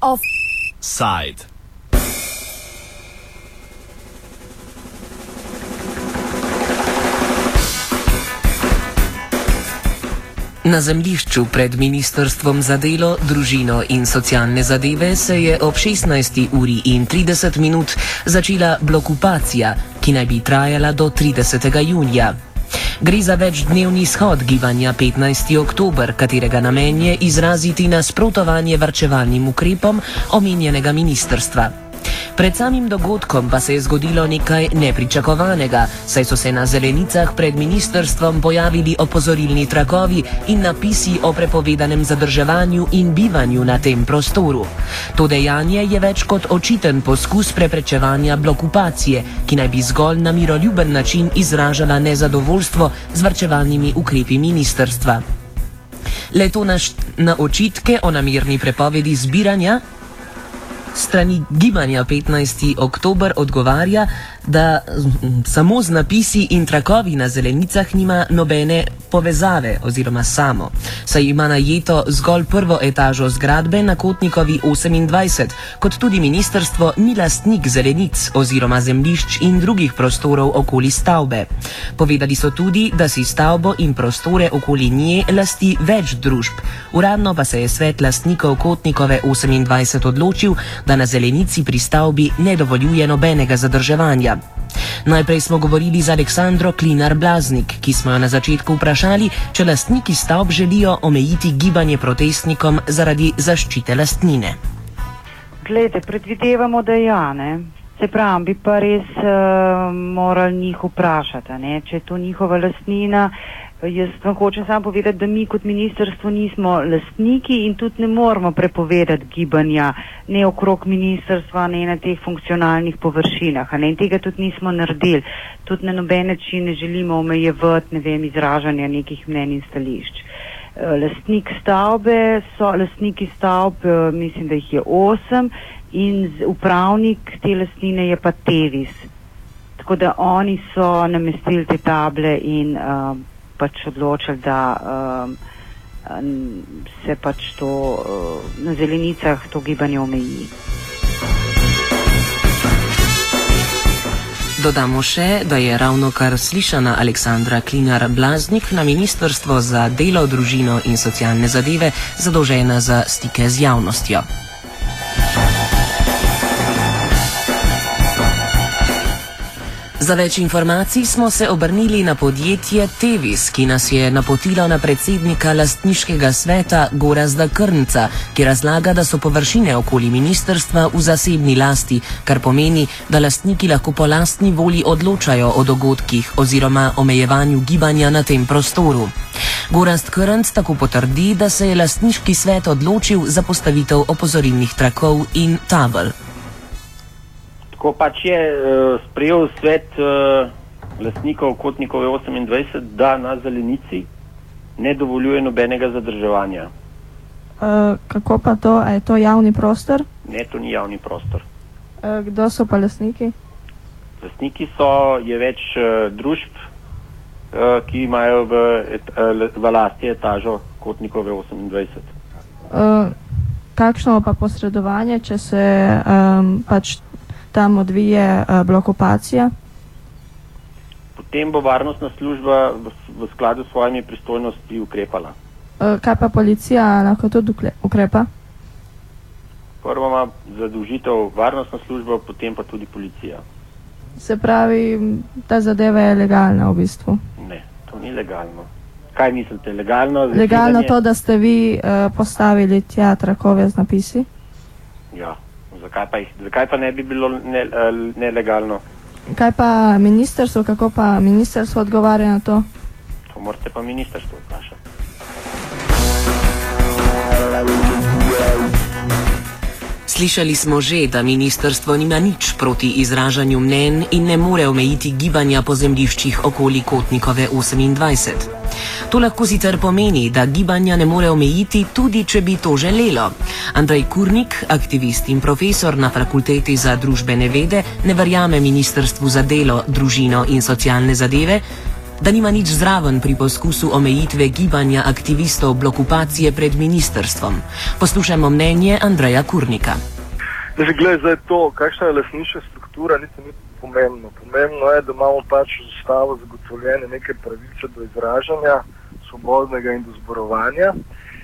Offside. Na zemljišču pred Ministrstvom za delo, družino in socialne zadeve se je ob 16. uri in 30 minut začela blokupacija, ki naj bi trajala do 30. junija. Gre za večdnevni shod gibanja 15. oktober, katerega namen je izraziti nasprotovanje varčevalnim ukrepom omenjenega ministrstva. Pred samim dogodkom pa se je zgodilo nekaj nepričakovanega, saj so se na zelenicah pred ministrstvom pojavili opozorilni trakovi in napisi o prepovedanem zadrževanju in bivanju na tem prostoru. To dejanje je več kot očiten poskus preprečevanja blokupacije, ki naj bi zgolj na miroljuben način izražala nezadovoljstvo z varčevalnimi ukrepi ministrstva. Le to na očitke o namirni prepovedi zbiranja strani gibanja 15. oktober odgovarja, da samo z napisi in trakovi na zelenicah nima nobene povezave oziroma samo, saj ima najeto zgolj prvo etažo zgradbe na Kotnikovi 28, kot tudi ministrstvo ni lastnik zelenic oziroma zemlišč in drugih prostorov okoli stavbe. Povedali so tudi, da si stavbo in prostore okoli nje lasti več družb. Uradno pa se je svet lastnikov Kotnikove 28 odločil, da na zelenici pri stavbi ne dovoljuje nobenega zadrževanja. Najprej smo govorili z Aleksandro Klinar Blaznik, ki smo jo na začetku vprašali, če lastniki stavb želijo omejiti gibanje protestnikom zaradi zaščite lastnine. Glede, predvidevamo, da ja, ne. Se pravi, bi pa res uh, morali njih vprašati, ne? če je to njihova lastnina. Jaz vam hočem samo povedati, da mi kot ministrstvo nismo lastniki in tudi ne moramo prepovedati gibanja ne okrog ministrstva, ne na teh funkcionalnih površinah. Ne? In tega tudi nismo naredili. Tudi na noben način ne želimo omejevati ne vem, izražanja nekih mnen in stališč. Lastnik stavbe so, lastniki stavb, mislim, da jih je osem in upravnik te lastnine je pa Tevis. Tako da oni so namestili te table in uh, pač odločili, da uh, se pač to uh, na zelenicah to gibanje omeji. Dodamo še, da je ravno kar slišana Aleksandra Klinar Blaznik na Ministrstvo za delo, družino in socialne zadeve zadolžena za stike z javnostjo. Za več informacij smo se obrnili na podjetje Tevis, ki nas je napotilo na predsednika lastniškega sveta Gorazda Krnca, ki razlaga, da so površine okoli ministerstva v zasebni lasti, kar pomeni, da lastniki lahko po lastni volji odločajo o dogodkih oziroma omejevanju gibanja na tem prostoru. Gorazd Krnc tako potrdi, da se je lastniški svet odločil za postavitev opozorilnih trakov in tabel. Ko pač je uh, sprejel svet uh, lastnikov Kotnikove 28, da na zelenici ne dovoljuje nobenega zadrževanja. Uh, kako pa to, a je to javni prostor? Ne, to ni javni prostor. Uh, kdo so pa lastniki? Lastniki so je več uh, družb, uh, ki imajo v, et, uh, v lasti etažo Kotnikove 28. Uh, kakšno pa posredovanje, če se um, pač tam odvije uh, blokopacija? Potem bo varnostna služba v, v skladu s svojimi pristojnostmi ukrepala. Uh, kaj pa policija lahko tudi ukrepa? Prvo ima zadolžitev varnostna služba, potem pa tudi policija. Se pravi, ta zadeva je legalna v bistvu? Ne, to ni legalno. Kaj mislite, legalno? Legalno to, da ste vi uh, postavili tja trakove z napisi? Ja zakaj pa, jih, zakaj pa ne bi bilo ne, uh, nelegalno? Kaj pa ministrstvo, kako pa ministrstvo odgovarja na to? To morate pa ministrstvo vprašati. Slišali smo že, da ministrstvo nima nič proti izražanju mnen in ne more omejiti gibanja po zemljiščih okoli Kotnikove 28. To lahko sicer pomeni, da gibanja ne more omejiti, tudi če bi to želelo. Andrej Kurnik, aktivist in profesor na fakulteti za družbene vede, ne verjame ministrstvu za delo, družino in socialne zadeve, da nima nič zraven pri poskusu omejitve gibanja aktivistov blokupacije pred ministrstvom. Poslušajmo mnenje Andreja Kurnika. Zdaj, gled, zdaj to, kakšna je lasniška struktura, niti ni pomembno. Pomembno je, da imamo pač z ustavo zagotovljene neke pravice do izražanja, svobodnega in do zborovanja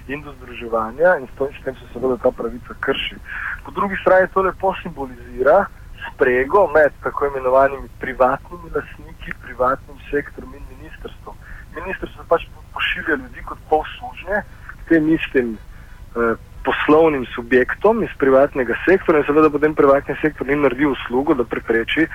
in do združevanja in s tem se seveda ta pravica krši. Po drugi strani to lepo simbolizira sprego med tako imenovanimi privatnimi lasniki, privatnim sektorom in ministrstvom. Ministrstvo pač pošilja ljudi kot polslužne k tem istim eh, poslovnim subjektom iz privatnega sektora in seveda potem privatni sektor ni naredil uslugo, da prepreči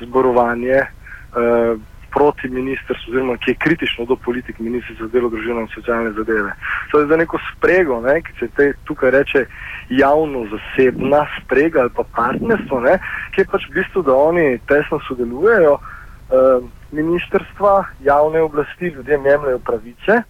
zborovanje eh, proti ministrstvu, oziroma ki je kritično do politik ministrstva za delo, družino in socialne zadeve. To je za neko sprego, ne, ki se te tukaj reče javno-zasebna sprega ali pa partnerstvo, ne, ki je pač v bistvu, da oni tesno sodelujejo, eh, ministrstva, javne oblasti ljudem jemljajo pravice,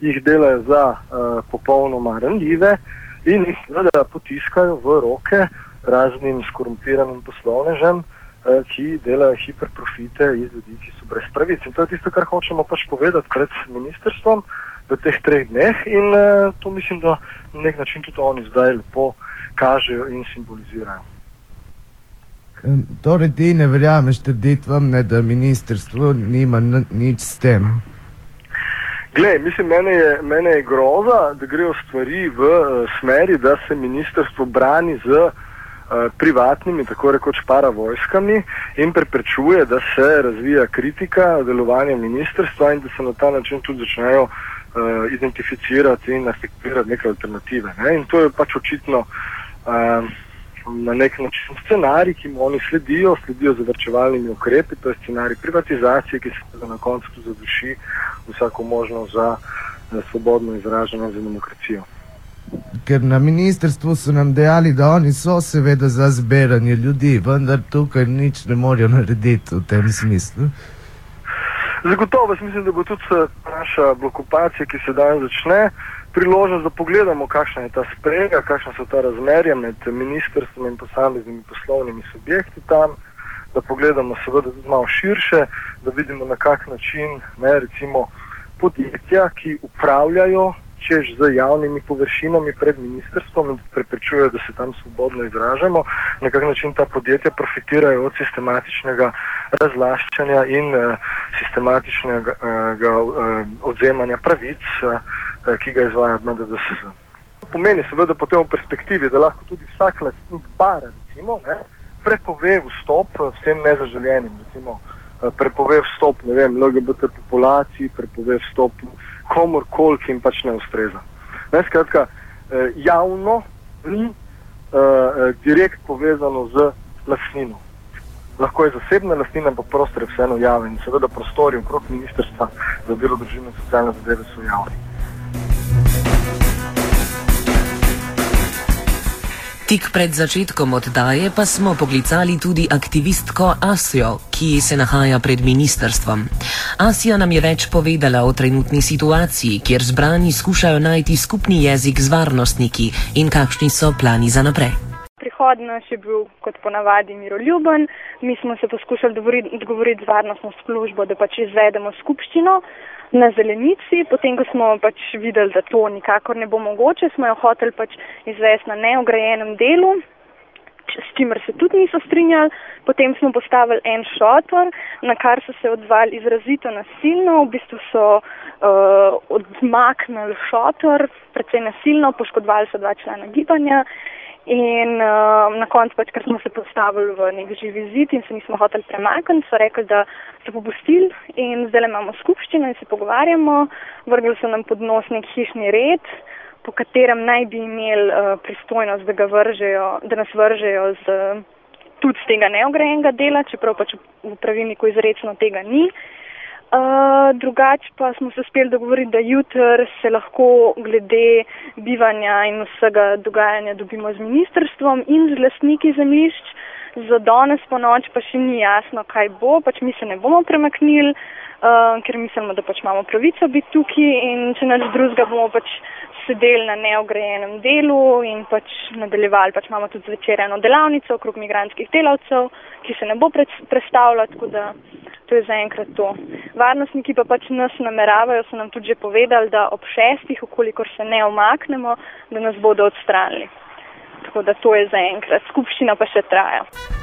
jih delajo za eh, popolnoma ranljive in jih seveda potiskajo v roke raznim skorumpiranim poslovnežem, eh, ki delajo hiperprofite iz ljudi, ki so brez pravic. In to je tisto, kar hočemo pač povedati pred ministrstvom v teh treh dneh in uh, to mislim, da na nek način tudi oni zdaj lepo kažejo in simbolizirajo. Torej, ti ne verjameš trditvam, da ministrstvo nima nič s tem. Glej, mislim, mene je, mene je groza, da grejo stvari v uh, smeri, da se ministrstvo brani z uh, privatnimi, tako rekoč paravojskami in preprečuje, da se razvija kritika delovanja ministrstva in da se na ta način tudi začnejo uh, identificirati in artikulirati neke alternative. Ne? In to je pač očitno uh, na nek način scenarij, ki mu oni sledijo, sledijo zavrčevalnimi ukrepi, to je scenarij privatizacije, ki se na koncu tudi zaduši vsako možnost za, za svobodno izražanje za demokracijo. Ker na ministrstvu so nam dejali, da oni so seveda za zbiranje ljudi, vendar tukaj nič ne morejo narediti v tem smislu. Zagotovo, mislim, da bo tudi naša blokupacija, ki se danes začne, priložnost, da pogledamo, kakšna je ta sprega, kakšna so ta razmerja med ministrstvom in posameznimi poslovnimi subjekti tam, da pogledamo seveda tudi malo širše, da vidimo na kak način ne, recimo podjetja, ki upravljajo čež z javnimi površinami pred ministrstvom in preprečujejo, da se tam svobodno izražamo, na kak način ta podjetja profitirajo od sistematičnega razlaščanja in uh, sistematičnega uh, odzemanja pravic. Eh, ki ga izvaja MDDSZ. To pomeni seveda potem v perspektivi, da lahko tudi vsak lastnik bara recimo, ne, prepove vstop eh, vsem nezaželjenim, recimo, eh, prepove vstop vem, LGBT populaciji, prepove vstop komorkoli, ki jim pač ne ustreza. Ne, skratka, javno ni uh, direkt povezano z lastnino. Lahko je zasebna lastnina, ampak prostor je vseeno javen in seveda prostori okrog ministrstva za delo, družino in socialne zadeve so javni. Tik pred začetkom oddaje pa smo poklicali tudi aktivistko Asijo, ki se nahaja pred ministrstvom. Asija nam je več povedala o trenutni situaciji, kjer zbrani skušajo najti skupni jezik z varnostniki in kakšni so plani za naprej. Prihod naš je bil kot ponavadi miroljuben, mi smo se poskušali dogovoriti z varnostno službo, da pač izvedemo skupščino na zelenici, potem ko smo pač videli, da to nikakor ne bo mogoče, smo jo hoteli pač izvesti na neograjenem delu, s čimer se tudi niso strinjali. Potem smo postavili en šotor, na kar so se odzvali izrazito nasilno, v bistvu so uh, odmaknili šotor, predvsej nasilno, poškodovali so dva člana gibanja. In uh, na koncu, pač, ker smo se postavili v nek živi zid in se nismo hoteli premakniti, so rekli, da so popustili in zdaj imamo skupščino in se pogovarjamo. Vrgli so nam pod nos nek hišni red, po katerem naj bi imeli uh, pristojnost, da, vržejo, da nas vržejo z, tudi z tega neograjenega dela, čeprav pač v pravilniku izrecno tega ni. Uh, drugače pa smo se uspeli dogovoriti, da jutr se lahko glede bivanja in vsega dogajanja dobimo z ministrstvom in z lastniki zemljišč. Za danes po noč pa še ni jasno, kaj bo, pač mi se ne bomo premaknili, uh, ker mislimo, da pač imamo pravico biti tukaj in če nač drugega bomo pač sedeli na neograjenem delu in pač nadaljevali. Pač imamo tudi zvečer eno delavnico okrog migranskih delavcev, ki se ne bo predstavljala, tako da to je zaenkrat to. Varnostniki pa pač nas nameravajo, so nam tudi že povedali, da ob šestih, okolikor se ne omaknemo, da nas bodo odstranili. Tako da to je zaenkrat. Skupščina pa še traja.